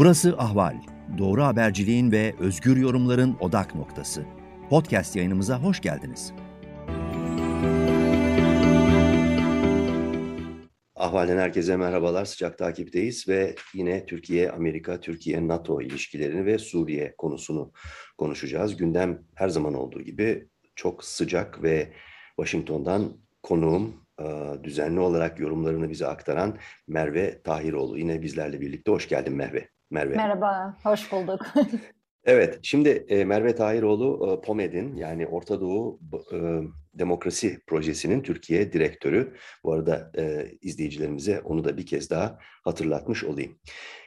Burası Ahval. Doğru haberciliğin ve özgür yorumların odak noktası. Podcast yayınımıza hoş geldiniz. Ahval'den herkese merhabalar. Sıcak takipteyiz ve yine Türkiye-Amerika, Türkiye-NATO ilişkilerini ve Suriye konusunu konuşacağız. Gündem her zaman olduğu gibi çok sıcak ve Washington'dan konuğum e, düzenli olarak yorumlarını bize aktaran Merve Tahiroğlu. Yine bizlerle birlikte. Hoş geldin Merve. Merve. Merhaba, hoş bulduk. evet, şimdi e, Merve Tahiroğlu e, POMED'in yani Orta Doğu Demokrasi Projesi'nin Türkiye direktörü. Bu arada izleyicilerimize onu da bir kez daha hatırlatmış olayım.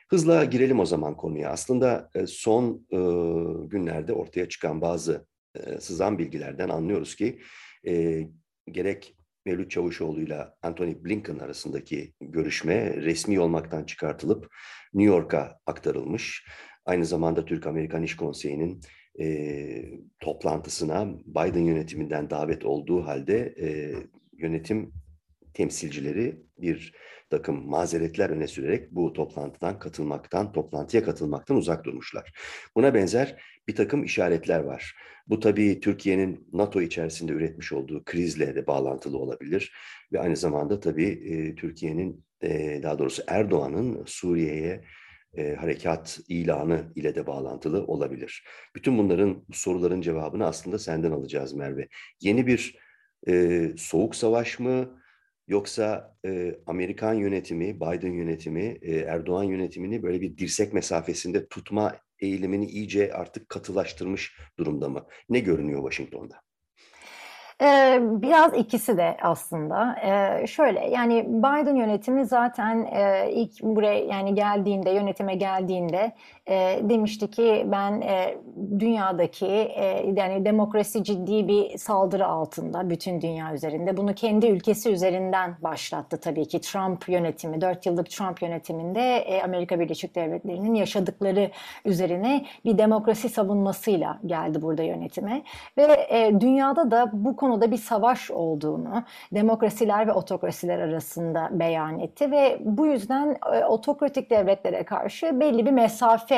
Hızla girelim o zaman konuya. Aslında son günlerde ortaya çıkan bazı sızan bilgilerden anlıyoruz ki gerek Mevlüt Çavuşoğlu ile Anthony Blinken arasındaki görüşme resmi olmaktan çıkartılıp New York'a aktarılmış. Aynı zamanda Türk-Amerikan İş Konseyi'nin e, toplantısına Biden yönetiminden davet olduğu halde e, yönetim temsilcileri bir takım mazeretler öne sürerek bu toplantıdan katılmaktan, toplantıya katılmaktan uzak durmuşlar. Buna benzer bir takım işaretler var. Bu tabii Türkiye'nin NATO içerisinde üretmiş olduğu krizle de bağlantılı olabilir ve aynı zamanda tabii e, Türkiye'nin e, daha doğrusu Erdoğan'ın Suriye'ye e, harekat ilanı ile de bağlantılı olabilir. Bütün bunların soruların cevabını aslında senden alacağız Merve. Yeni bir e, soğuk savaş mı yoksa e, Amerikan yönetimi, Biden yönetimi, e, Erdoğan yönetimini böyle bir dirsek mesafesinde tutma eğilimini iyice artık katılaştırmış durumda mı? Ne görünüyor Washington'da? Ee, biraz ikisi de aslında. Ee, şöyle yani Biden yönetimi zaten e, ilk buraya yani geldiğinde yönetime geldiğinde e, demişti ki ben e, dünyadaki e, yani demokrasi ciddi bir saldırı altında bütün dünya üzerinde. Bunu kendi ülkesi üzerinden başlattı tabii ki Trump yönetimi. Dört yıllık Trump yönetiminde e, Amerika Birleşik Devletleri'nin yaşadıkları üzerine bir demokrasi savunmasıyla geldi burada yönetime. Ve e, dünyada da bu konuda bir savaş olduğunu demokrasiler ve otokrasiler arasında beyan etti ve bu yüzden e, otokratik devletlere karşı belli bir mesafe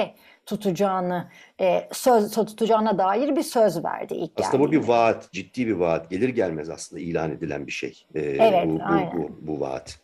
tutacağını e, söz tutacağına dair bir söz verdi ilk Aslında geldiğinde. bu bir vaat, ciddi bir vaat. Gelir gelmez aslında ilan edilen bir şey. Ee, evet, bu, bu, aynen. Bu, bu vaat.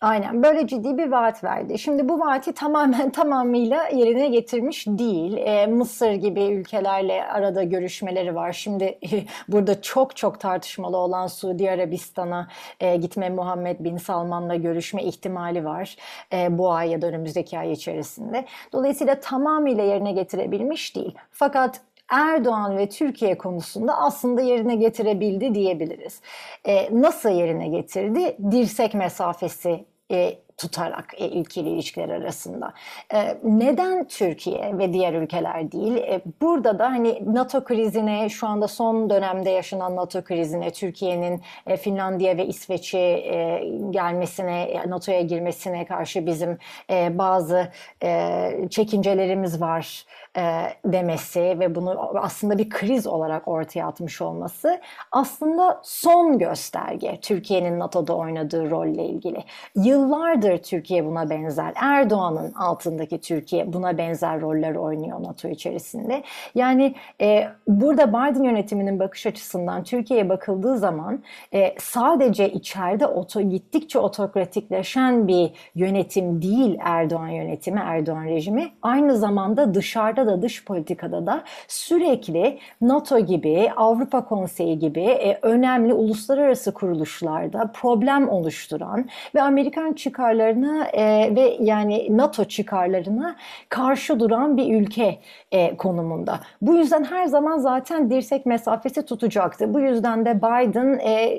Aynen böyle ciddi bir vaat verdi. Şimdi bu vaati tamamen tamamıyla yerine getirmiş değil. Ee, Mısır gibi ülkelerle arada görüşmeleri var. Şimdi burada çok çok tartışmalı olan Suudi Arabistan'a e, gitme Muhammed Bin Salman'la görüşme ihtimali var. E, bu ay ya da önümüzdeki ay içerisinde. Dolayısıyla tamamıyla yerine getirebilmiş değil. Fakat Erdoğan ve Türkiye konusunda aslında yerine getirebildi diyebiliriz. E, nasıl yerine getirdi? Dirsek mesafesi e, tutarak e, ülkeli ilişkiler arasında. E, neden Türkiye ve diğer ülkeler değil? E, burada da hani NATO krizine şu anda son dönemde yaşanan NATO krizine Türkiye'nin e, Finlandiya ve İsveç'e e, gelmesine, e, NATO'ya girmesine karşı bizim e, bazı e, çekincelerimiz var e, demesi ve bunu aslında bir kriz olarak ortaya atmış olması aslında son gösterge Türkiye'nin NATO'da oynadığı rolle ilgili. Yıllardır Türkiye buna benzer. Erdoğan'ın altındaki Türkiye buna benzer roller oynuyor NATO içerisinde. Yani e, burada Biden yönetiminin bakış açısından Türkiye'ye bakıldığı zaman e, sadece içeride oto, gittikçe otokratikleşen bir yönetim değil Erdoğan yönetimi, Erdoğan rejimi. Aynı zamanda dışarıda da dış politikada da sürekli NATO gibi, Avrupa Konseyi gibi e, önemli uluslararası kuruluşlarda problem oluşturan ve Amerikan çıkarlarına e, ve yani NATO çıkarlarına karşı duran bir ülke e, konumunda. Bu yüzden her zaman zaten dirsek mesafesi tutacaktı. Bu yüzden de Biden e,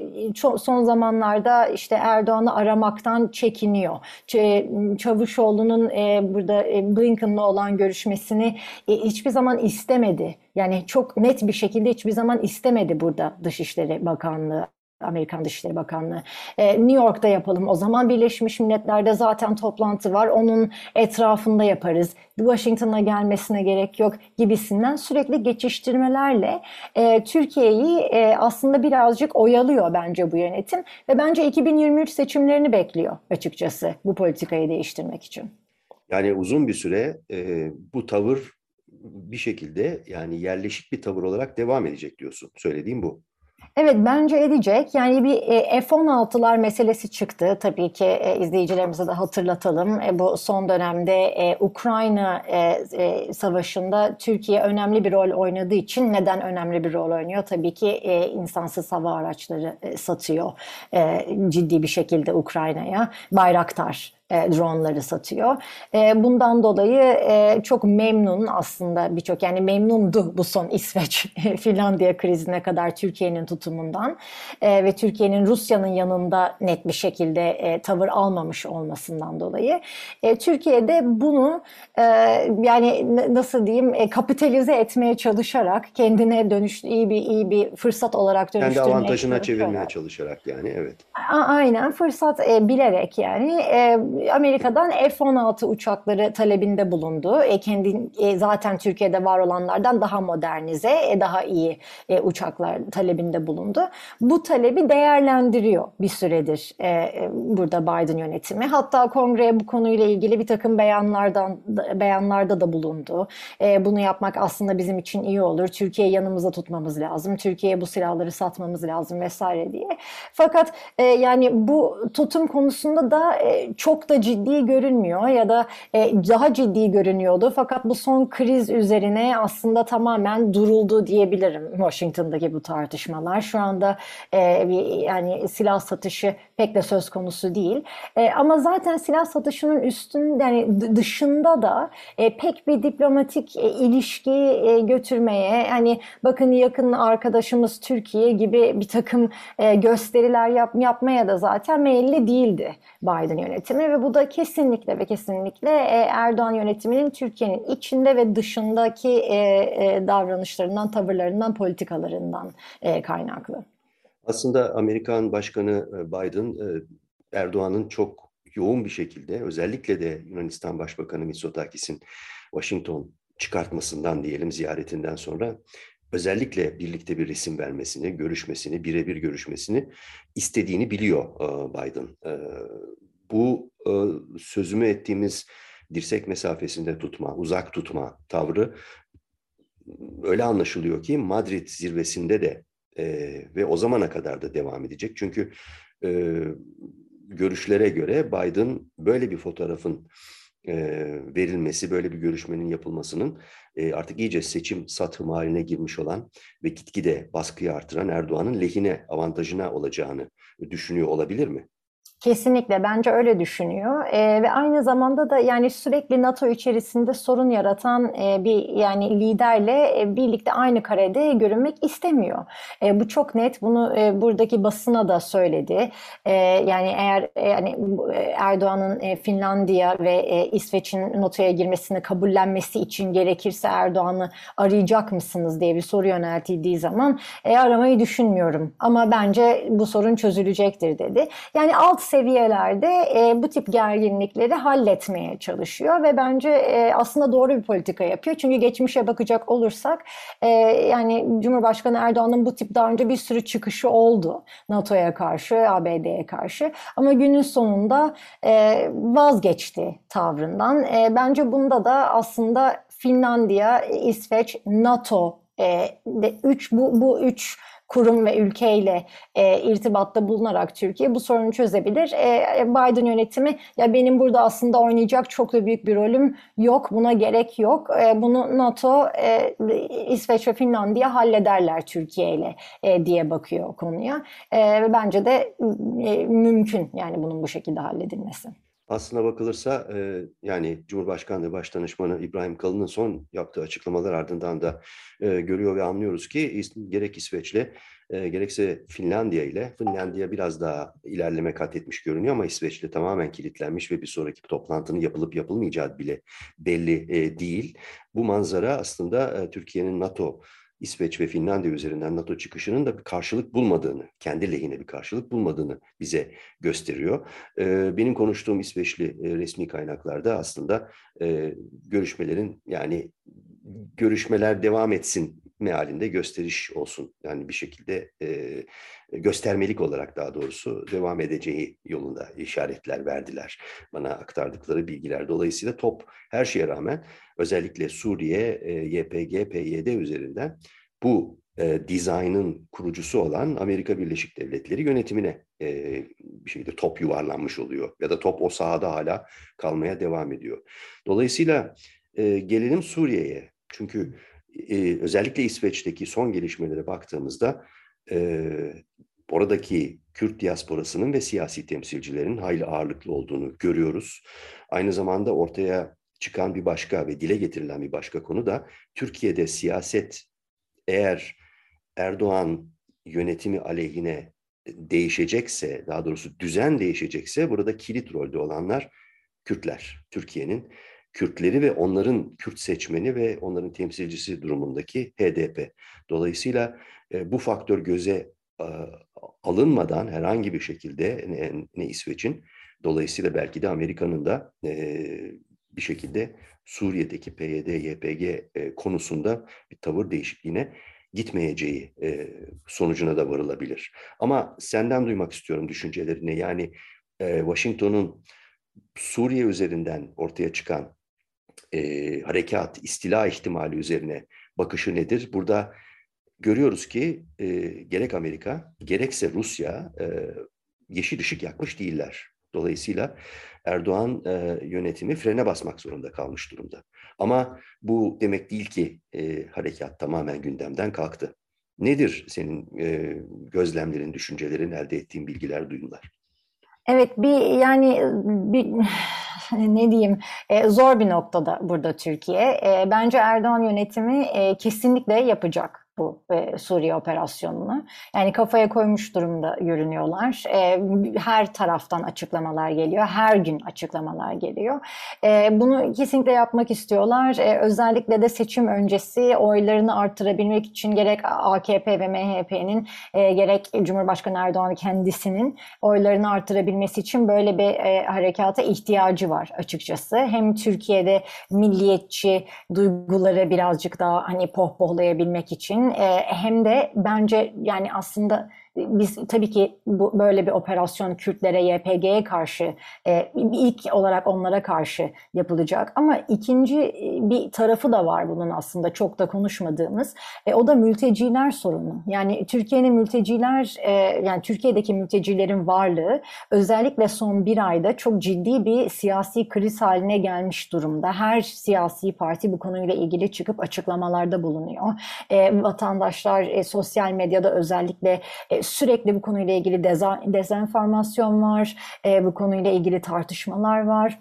son zamanlarda işte Erdoğan'ı aramaktan çekiniyor. Ç- Çavuşoğlu'nun e, burada e, Blinken'la olan görüşmesini e, hiçbir zaman istemedi. Yani çok net bir şekilde hiçbir zaman istemedi burada Dışişleri Bakanlığı. Amerikan Dışişleri Bakanlığı. Ee, New York'ta yapalım. O zaman Birleşmiş Milletler'de zaten toplantı var. Onun etrafında yaparız. Washington'a gelmesine gerek yok gibisinden sürekli geçiştirmelerle e, Türkiye'yi e, aslında birazcık oyalıyor bence bu yönetim. Ve bence 2023 seçimlerini bekliyor açıkçası bu politikayı değiştirmek için. Yani uzun bir süre e, bu tavır bir şekilde yani yerleşik bir tavır olarak devam edecek diyorsun. Söylediğim bu. Evet bence edecek. Yani bir e, F-16'lar meselesi çıktı. Tabii ki e, izleyicilerimize de hatırlatalım. E, bu son dönemde Ukrayna savaşında Türkiye önemli bir rol oynadığı için neden önemli bir rol oynuyor? Tabii ki insansız hava araçları satıyor ciddi bir şekilde Ukrayna'ya. Bayraktar e, dronları satıyor. E, bundan dolayı e, çok memnun aslında birçok yani memnundu bu son İsveç Finlandiya krizine kadar Türkiye'nin tutumundan e, ve Türkiye'nin Rusya'nın yanında net bir şekilde e, tavır almamış olmasından dolayı. E, Türkiye'de bunu e, yani nasıl diyeyim e, kapitalize etmeye çalışarak kendine dönüş iyi bir iyi bir fırsat olarak dönüştürmeye Kendi avantajına çevirmeye çalışarak yani evet. A aynen fırsat e, bilerek yani e, Amerika'dan F-16 uçakları talebinde bulundu. E, kendi e, zaten Türkiye'de var olanlardan daha modernize, e, daha iyi e, uçaklar talebinde bulundu. Bu talebi değerlendiriyor bir süredir e, e, burada Biden yönetimi. Hatta kongreye bu konuyla ilgili bir takım beyanlardan beyanlarda da bulundu. E, bunu yapmak aslında bizim için iyi olur. Türkiye'yi yanımıza tutmamız lazım. Türkiye'ye bu silahları satmamız lazım vesaire diye. Fakat e, yani bu tutum konusunda da e, çok da ciddi görünmüyor ya da e, daha ciddi görünüyordu. Fakat bu son kriz üzerine aslında tamamen duruldu diyebilirim Washington'daki bu tartışmalar. Şu anda e, yani silah satışı pek de söz konusu değil. E, ama zaten silah satışının üstün yani dışında da e, pek bir diplomatik e, ilişki e, götürmeye hani bakın yakın arkadaşımız Türkiye gibi bir takım e, gösteriler yap, yapmaya da zaten meyilli değildi Biden yönetimi ve bu da kesinlikle ve kesinlikle e, Erdoğan yönetiminin Türkiye'nin içinde ve dışındaki e, e, davranışlarından, tavırlarından, politikalarından kaynaklı. Aslında Amerikan Başkanı Biden Erdoğan'ın çok yoğun bir şekilde özellikle de Yunanistan Başbakanı Mitsotakis'in Washington çıkartmasından diyelim ziyaretinden sonra özellikle birlikte bir resim vermesini, görüşmesini, birebir görüşmesini istediğini biliyor Biden bu sözümü ettiğimiz dirsek mesafesinde tutma, uzak tutma tavrı öyle anlaşılıyor ki Madrid zirvesinde de ve o zamana kadar da devam edecek. Çünkü görüşlere göre Biden böyle bir fotoğrafın e, verilmesi, böyle bir görüşmenin yapılmasının e, artık iyice seçim satım haline girmiş olan ve gitgide baskıyı artıran Erdoğan'ın lehine, avantajına olacağını düşünüyor olabilir mi? Kesinlikle bence öyle düşünüyor e, ve aynı zamanda da yani sürekli NATO içerisinde sorun yaratan e, bir yani liderle e, birlikte aynı karede görünmek istemiyor. E, bu çok net. Bunu e, buradaki basına da söyledi. E, yani eğer e, yani Erdoğan'ın e, Finlandiya ve e, İsveç'in NATO'ya girmesini kabullenmesi için gerekirse Erdoğan'ı arayacak mısınız diye bir soru yöneltildiği zaman e, aramayı düşünmüyorum. Ama bence bu sorun çözülecektir dedi. Yani alt seviyelerde e, bu tip gerginlikleri halletmeye çalışıyor ve bence e, aslında doğru bir politika yapıyor. Çünkü geçmişe bakacak olursak e, yani Cumhurbaşkanı Erdoğan'ın bu tip daha önce bir sürü çıkışı oldu NATO'ya karşı, ABD'ye karşı ama günün sonunda e, vazgeçti tavrından. E, bence bunda da aslında Finlandiya, İsveç, NATO e, üç bu bu üç kurum ve ülkeyle e, irtibatta bulunarak Türkiye bu sorunu çözebilir. E, Biden yönetimi ya benim burada aslında oynayacak çok da büyük bir rolüm yok. Buna gerek yok. E, bunu NATO, e, İsveç ve Finlandiya hallederler Türkiye ile e, diye bakıyor konuya. E, ve bence de e, mümkün yani bunun bu şekilde halledilmesi. Aslına bakılırsa e, yani Cumhurbaşkanlığı Başdanışmanı İbrahim Kalın'ın son yaptığı açıklamalar ardından da e, görüyor ve anlıyoruz ki gerek İsveç'le e, gerekse Finlandiya ile Finlandiya biraz daha ilerleme kat etmiş görünüyor ama İsveç'le tamamen kilitlenmiş ve bir sonraki toplantının yapılıp yapılmayacağı bile belli e, değil. Bu manzara aslında e, Türkiye'nin NATO İsveç ve Finlandiya üzerinden NATO çıkışının da bir karşılık bulmadığını, kendi lehine bir karşılık bulmadığını bize gösteriyor. Benim konuştuğum İsveçli resmi kaynaklarda aslında görüşmelerin yani görüşmeler devam etsin mealinde gösteriş olsun. Yani bir şekilde e, göstermelik olarak daha doğrusu devam edeceği yolunda işaretler verdiler. Bana aktardıkları bilgiler. Dolayısıyla top her şeye rağmen özellikle Suriye, e, YPG, PYD üzerinden bu e, dizaynın kurucusu olan Amerika Birleşik Devletleri yönetimine e, bir şeyde top yuvarlanmış oluyor. Ya da top o sahada hala kalmaya devam ediyor. Dolayısıyla e, gelelim Suriye'ye. Çünkü e, özellikle İsveç'teki son gelişmelere baktığımızda e, oradaki Kürt diasporasının ve siyasi temsilcilerin hayli ağırlıklı olduğunu görüyoruz. Aynı zamanda ortaya çıkan bir başka ve dile getirilen bir başka konu da Türkiye'de siyaset eğer Erdoğan yönetimi aleyhine değişecekse, daha doğrusu düzen değişecekse burada kilit rolde olanlar Kürtler. Türkiye'nin Kürtleri ve onların Kürt seçmeni ve onların temsilcisi durumundaki HDP. Dolayısıyla e, bu faktör göze e, alınmadan herhangi bir şekilde ne, ne İsveç'in dolayısıyla belki de Amerika'nın da e, bir şekilde Suriye'deki PYD, YPG e, konusunda bir tavır değişikliğine gitmeyeceği e, sonucuna da varılabilir. Ama senden duymak istiyorum düşüncelerini. Yani e, Washington'un Suriye üzerinden ortaya çıkan e, harekat, istila ihtimali üzerine bakışı nedir? Burada görüyoruz ki e, gerek Amerika gerekse Rusya e, yeşil ışık yakmış değiller. Dolayısıyla Erdoğan e, yönetimi frene basmak zorunda kalmış durumda. Ama bu demek değil ki e, harekat tamamen gündemden kalktı. Nedir senin e, gözlemlerin, düşüncelerin, elde ettiğin bilgiler, duyumlar? Evet, bir yani bir ne diyeyim e, zor bir noktada burada Türkiye. E, bence Erdoğan yönetimi e, kesinlikle yapacak bu e, Suriye operasyonunu. Yani kafaya koymuş durumda görünüyorlar. E, her taraftan açıklamalar geliyor. Her gün açıklamalar geliyor. E, bunu kesinlikle yapmak istiyorlar. E, özellikle de seçim öncesi oylarını arttırabilmek için gerek AKP ve MHP'nin e, gerek Cumhurbaşkanı Erdoğan kendisinin oylarını arttırabilmesi için böyle bir e, harekata ihtiyacı var açıkçası. Hem Türkiye'de milliyetçi duyguları birazcık daha hani pohpohlayabilmek için hem de bence yani aslında biz tabii ki bu böyle bir operasyon Kürtlere, YPG'ye karşı e, ilk olarak onlara karşı yapılacak. Ama ikinci e, bir tarafı da var bunun aslında çok da konuşmadığımız. E, o da mülteciler sorunu. Yani Türkiye'nin mülteciler, e, yani Türkiye'deki mültecilerin varlığı özellikle son bir ayda çok ciddi bir siyasi kriz haline gelmiş durumda. Her siyasi parti bu konuyla ilgili çıkıp açıklamalarda bulunuyor. E, vatandaşlar e, sosyal medyada özellikle e, sürekli bu konuyla ilgili dezenformasyon var, e, bu konuyla ilgili tartışmalar var.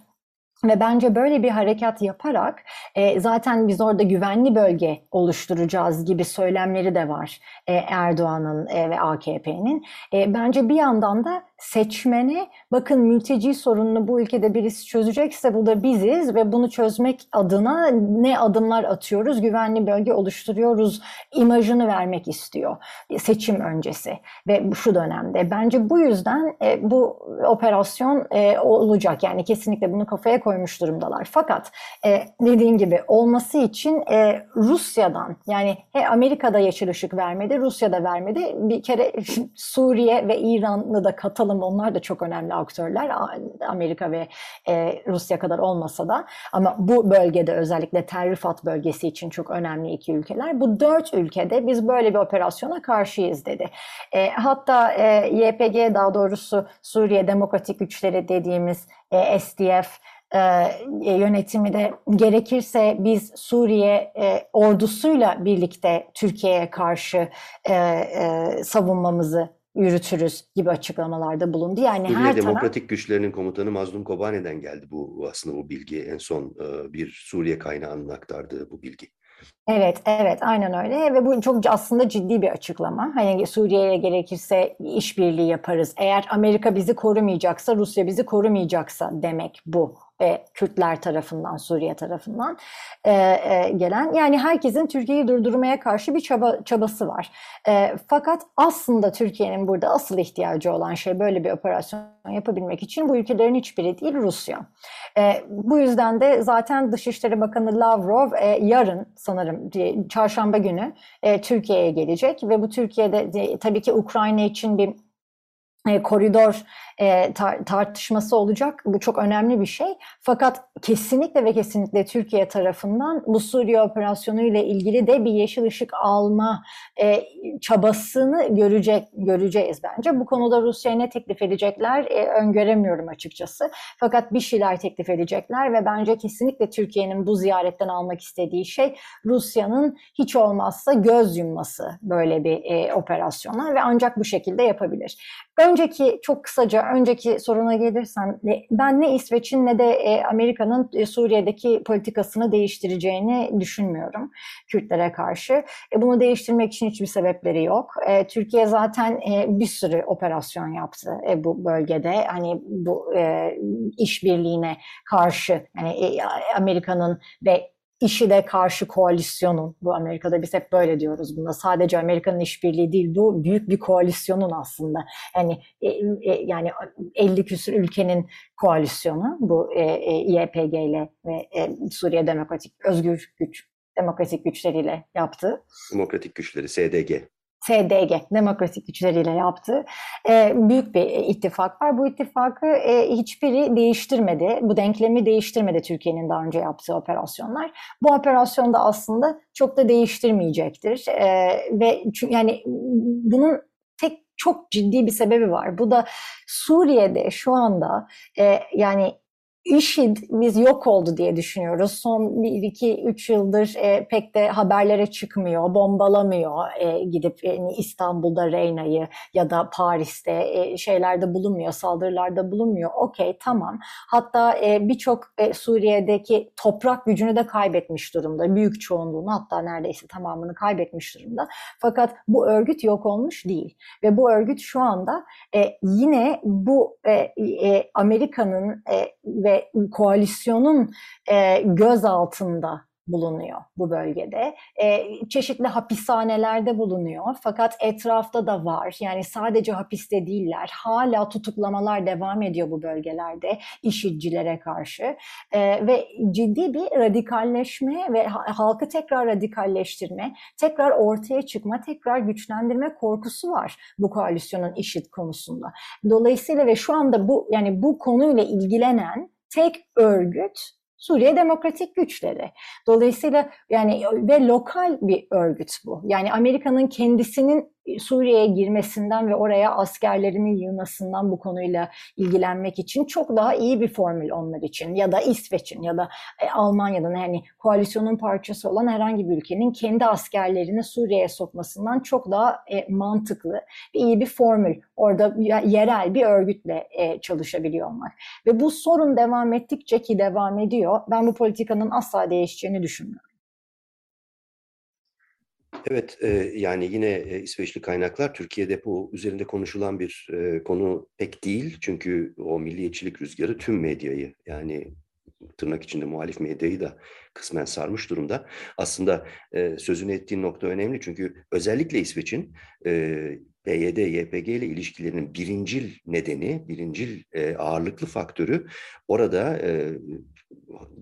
Ve bence böyle bir harekat yaparak e, zaten biz orada güvenli bölge oluşturacağız gibi söylemleri de var e, Erdoğan'ın e, ve AKP'nin. E, bence bir yandan da seçmene bakın mülteci sorununu bu ülkede birisi çözecekse bu da biziz ve bunu çözmek adına ne adımlar atıyoruz, güvenli bölge oluşturuyoruz imajını vermek istiyor seçim öncesi ve şu dönemde. Bence bu yüzden e, bu operasyon e, olacak yani kesinlikle bunu kafaya koymuş durumdalar. Fakat e, dediğin gibi olması için e, Rusya'dan yani he, Amerika'da yeşil ışık vermedi, Rusya'da vermedi. Bir kere Suriye ve İran'ı da katalım onlar da çok önemli aktörler. Amerika ve e, Rusya kadar olmasa da ama bu bölgede özellikle Tel bölgesi için çok önemli iki ülkeler. Bu dört ülkede biz böyle bir operasyona karşıyız dedi. E, hatta e, YPG daha doğrusu Suriye Demokratik Güçleri dediğimiz e, SDF e, yönetimi de gerekirse biz Suriye e, ordusuyla birlikte Türkiye'ye karşı e, e, savunmamızı yürütürüz gibi açıklamalarda bulundu. Yani Suriye her Demokratik taraf... Güçlerinin komutanı Mazlum Kobane'den geldi bu aslında bu bilgi. En son e, bir Suriye kaynağının aktardığı bu bilgi. Evet, evet, aynen öyle ve bu çok aslında ciddi bir açıklama. Hani Suriye'ye gerekirse işbirliği yaparız. Eğer Amerika bizi korumayacaksa, Rusya bizi korumayacaksa demek bu e, Kürtler tarafından, Suriye tarafından e, e, gelen. Yani herkesin Türkiye'yi durdurmaya karşı bir çaba çabası var. E, fakat aslında Türkiye'nin burada asıl ihtiyacı olan şey böyle bir operasyon yapabilmek için bu ülkelerin hiçbiri değil Rusya. E, bu yüzden de zaten Dışişleri Bakanı Lavrov e, yarın sanırım çarşamba günü e, Türkiye'ye gelecek ve bu Türkiye'de de, tabii ki Ukrayna için bir e, koridor e, tar- tartışması olacak. Bu çok önemli bir şey. Fakat kesinlikle ve kesinlikle Türkiye tarafından bu Suriye operasyonu ile ilgili de bir yeşil ışık alma e, çabasını görecek göreceğiz bence. Bu konuda Rusya'ya ne teklif edecekler e, öngöremiyorum açıkçası. Fakat bir şeyler teklif edecekler ve bence kesinlikle Türkiye'nin bu ziyaretten almak istediği şey Rusya'nın hiç olmazsa göz yumması böyle bir e, operasyona ve ancak bu şekilde yapabilir. Önceki çok kısaca önceki soruna gelirsem ben ne İsveç'in ne de e, Amerika'nın e, Suriye'deki politikasını değiştireceğini düşünmüyorum Kürtlere karşı. E, bunu değiştirmek için hiçbir sebepleri yok. Türkiye zaten bir sürü operasyon yaptı bu bölgede. Hani bu işbirliğine karşı yani Amerika'nın ve de karşı koalisyonun, bu Amerika'da biz hep böyle diyoruz buna, sadece Amerika'nın işbirliği değil, bu büyük bir koalisyonun aslında. Yani e, e, yani 50 küsur ülkenin koalisyonu bu e, e, YPG ile ve e, Suriye Demokratik Özgür Güç demokratik güçleriyle yaptı. Demokratik güçleri, SDG. SDG, demokratik güçleriyle yaptığı e, büyük bir ittifak var. Bu ittifakı e, hiçbiri değiştirmedi. Bu denklemi değiştirmedi Türkiye'nin daha önce yaptığı operasyonlar. Bu operasyonda aslında çok da değiştirmeyecektir. E, ve yani bunun tek çok ciddi bir sebebi var. Bu da Suriye'de şu anda e, yani IŞİD biz yok oldu diye düşünüyoruz. Son 1, 2, 3 yıldır e, pek de haberlere çıkmıyor, bombalamıyor e, gidip e, İstanbul'da Reyna'yı ya da Paris'te e, şeylerde bulunmuyor, saldırılarda bulunmuyor. Okey tamam. Hatta e, birçok e, Suriye'deki toprak gücünü de kaybetmiş durumda. Büyük çoğunluğunu hatta neredeyse tamamını kaybetmiş durumda. Fakat bu örgüt yok olmuş değil. Ve bu örgüt şu anda e, yine bu e, e, Amerika'nın e, ve koalisyonun e, göz altında bulunuyor bu bölgede. E, çeşitli hapishanelerde bulunuyor fakat etrafta da var. Yani sadece hapiste değiller. Hala tutuklamalar devam ediyor bu bölgelerde işitçilere karşı. E, ve ciddi bir radikalleşme ve halkı tekrar radikalleştirme, tekrar ortaya çıkma, tekrar güçlendirme korkusu var bu koalisyonun işit konusunda. Dolayısıyla ve şu anda bu yani bu konuyla ilgilenen tek örgüt Suriye Demokratik Güçleri. Dolayısıyla yani ve lokal bir örgüt bu. Yani Amerika'nın kendisinin Suriye'ye girmesinden ve oraya askerlerinin yığmasından bu konuyla ilgilenmek için çok daha iyi bir formül onlar için ya da İsveç'in ya da e, Almanya'dan yani koalisyonun parçası olan herhangi bir ülkenin kendi askerlerini Suriye'ye sokmasından çok daha e, mantıklı ve iyi bir formül. Orada yerel bir örgütle e, çalışabiliyor olmak. Ve bu sorun devam ettikçe ki devam ediyor. Ben bu politikanın asla değişeceğini düşünmüyorum. Evet, e, yani yine İsveçli kaynaklar Türkiye'de bu üzerinde konuşulan bir e, konu pek değil. Çünkü o milliyetçilik rüzgarı tüm medyayı yani tırnak içinde muhalif medyayı da kısmen sarmış durumda. Aslında e, sözünü ettiğin nokta önemli çünkü özellikle İsveç'in e, PYD, YPG ile ilişkilerinin birincil nedeni, birincil e, ağırlıklı faktörü orada e,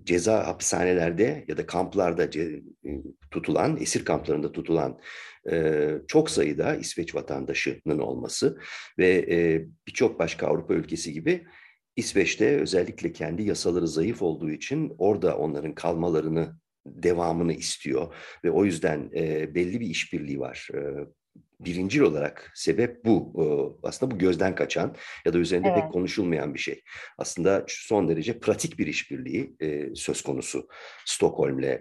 ceza hapishanelerde ya da kamplarda ce, tutulan, esir kamplarında tutulan e, çok sayıda İsveç vatandaşının olması ve e, birçok başka Avrupa ülkesi gibi İsveç'te özellikle kendi yasaları zayıf olduğu için orada onların kalmalarını devamını istiyor ve o yüzden e, belli bir işbirliği var. E, birincil olarak sebep bu. Aslında bu gözden kaçan ya da üzerinde evet. pek konuşulmayan bir şey. Aslında son derece pratik bir işbirliği söz konusu Stockholm'le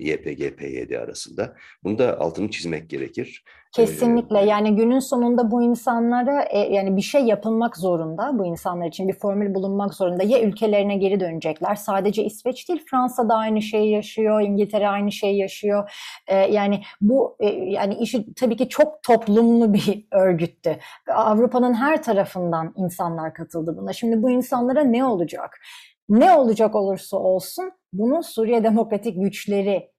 YPG, PYD arasında. Bunu da altını çizmek gerekir. Kesinlikle. Yani günün sonunda bu insanlara e, yani bir şey yapılmak zorunda. Bu insanlar için bir formül bulunmak zorunda. Ya ülkelerine geri dönecekler. Sadece İsveç değil Fransa da aynı şeyi yaşıyor İngiltere aynı şeyi yaşıyor. E, yani bu e, yani işi tabii ki çok toplumlu bir örgüttü. Avrupa'nın her tarafından insanlar katıldı buna. Şimdi bu insanlara ne olacak? Ne olacak olursa olsun bunu Suriye Demokratik Güçleri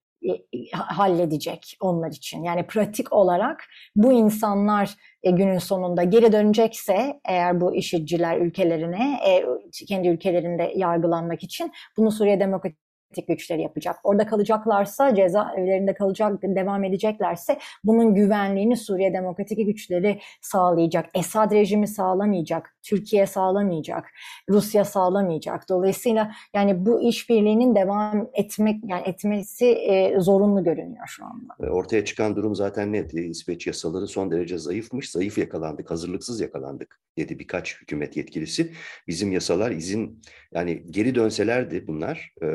halledecek onlar için. Yani pratik olarak bu insanlar e, günün sonunda geri dönecekse eğer bu işitciler ülkelerine e, kendi ülkelerinde yargılanmak için bunu Suriye Demokratik güçleri yapacak. Orada kalacaklarsa, cezaevlerinde kalacak, devam edeceklerse bunun güvenliğini Suriye Demokratik güçleri sağlayacak. Esad rejimi sağlamayacak, Türkiye sağlamayacak, Rusya sağlamayacak. Dolayısıyla yani bu işbirliğinin devam etmek yani etmesi e, zorunlu görünüyor şu anda. Ortaya çıkan durum zaten netti? İsveç yasaları son derece zayıfmış. Zayıf yakalandık, hazırlıksız yakalandık dedi birkaç hükümet yetkilisi. Bizim yasalar izin yani geri dönselerdi bunlar e,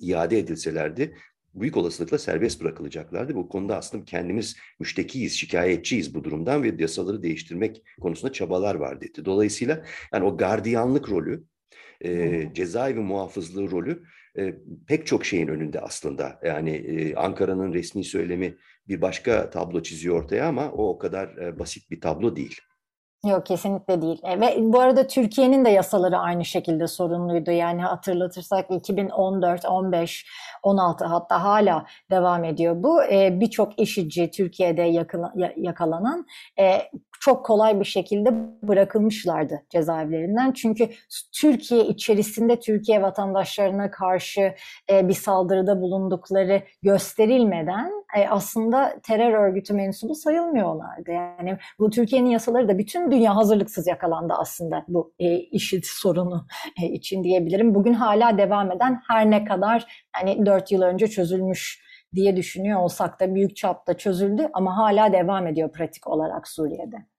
iade edilselerdi büyük olasılıkla serbest bırakılacaklardı. Bu konuda aslında kendimiz müştekiyiz, şikayetçiyiz bu durumdan ve yasaları değiştirmek konusunda çabalar var dedi. Dolayısıyla yani o gardiyanlık rolü, e, cezaevi muhafızlığı rolü e, pek çok şeyin önünde aslında. Yani e, Ankara'nın resmi söylemi bir başka tablo çiziyor ortaya ama o o kadar e, basit bir tablo değil. Yok kesinlikle değil. E, ve bu arada Türkiye'nin de yasaları aynı şekilde sorunluydu. Yani hatırlatırsak 2014, 15, 16 hatta hala devam ediyor bu. E, Birçok işici Türkiye'de yakala, yakalanan e, çok kolay bir şekilde bırakılmışlardı cezaevlerinden. Çünkü Türkiye içerisinde Türkiye vatandaşlarına karşı e, bir saldırıda bulundukları gösterilmeden e, aslında terör örgütü mensubu sayılmıyorlardı. Yani bu Türkiye'nin yasaları da bütün dünya hazırlıksız yakalandı aslında bu e, IŞİD sorunu e, için diyebilirim. Bugün hala devam eden her ne kadar yani 4 yıl önce çözülmüş diye düşünüyor olsak da büyük çapta çözüldü ama hala devam ediyor pratik olarak Suriye'de.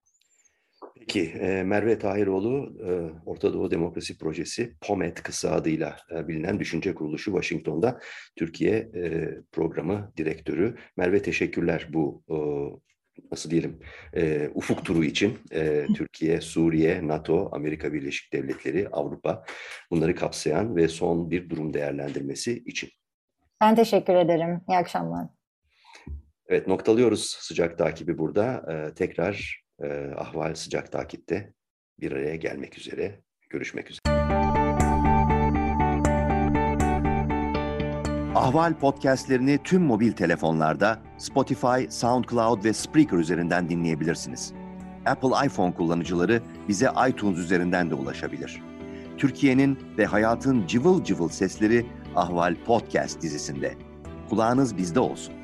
Peki e, Merve Tahiroğlu e, Orta Doğu Demokrasi Projesi POMET kısa adıyla e, bilinen düşünce kuruluşu Washington'da Türkiye programı direktörü. Merve teşekkürler bu nasıl diyelim ufuk turu için Türkiye, Suriye, NATO, Amerika Birleşik Devletleri, Avrupa bunları kapsayan ve son bir durum değerlendirmesi için. Ben teşekkür ederim. İyi akşamlar. Evet noktalıyoruz sıcak takibi burada. tekrar e, ahval sıcak takipte bir araya gelmek üzere. Görüşmek üzere. Ahval podcastlerini tüm mobil telefonlarda Spotify, SoundCloud ve Spreaker üzerinden dinleyebilirsiniz. Apple iPhone kullanıcıları bize iTunes üzerinden de ulaşabilir. Türkiye'nin ve hayatın cıvıl cıvıl sesleri Ahval Podcast dizisinde. Kulağınız bizde olsun.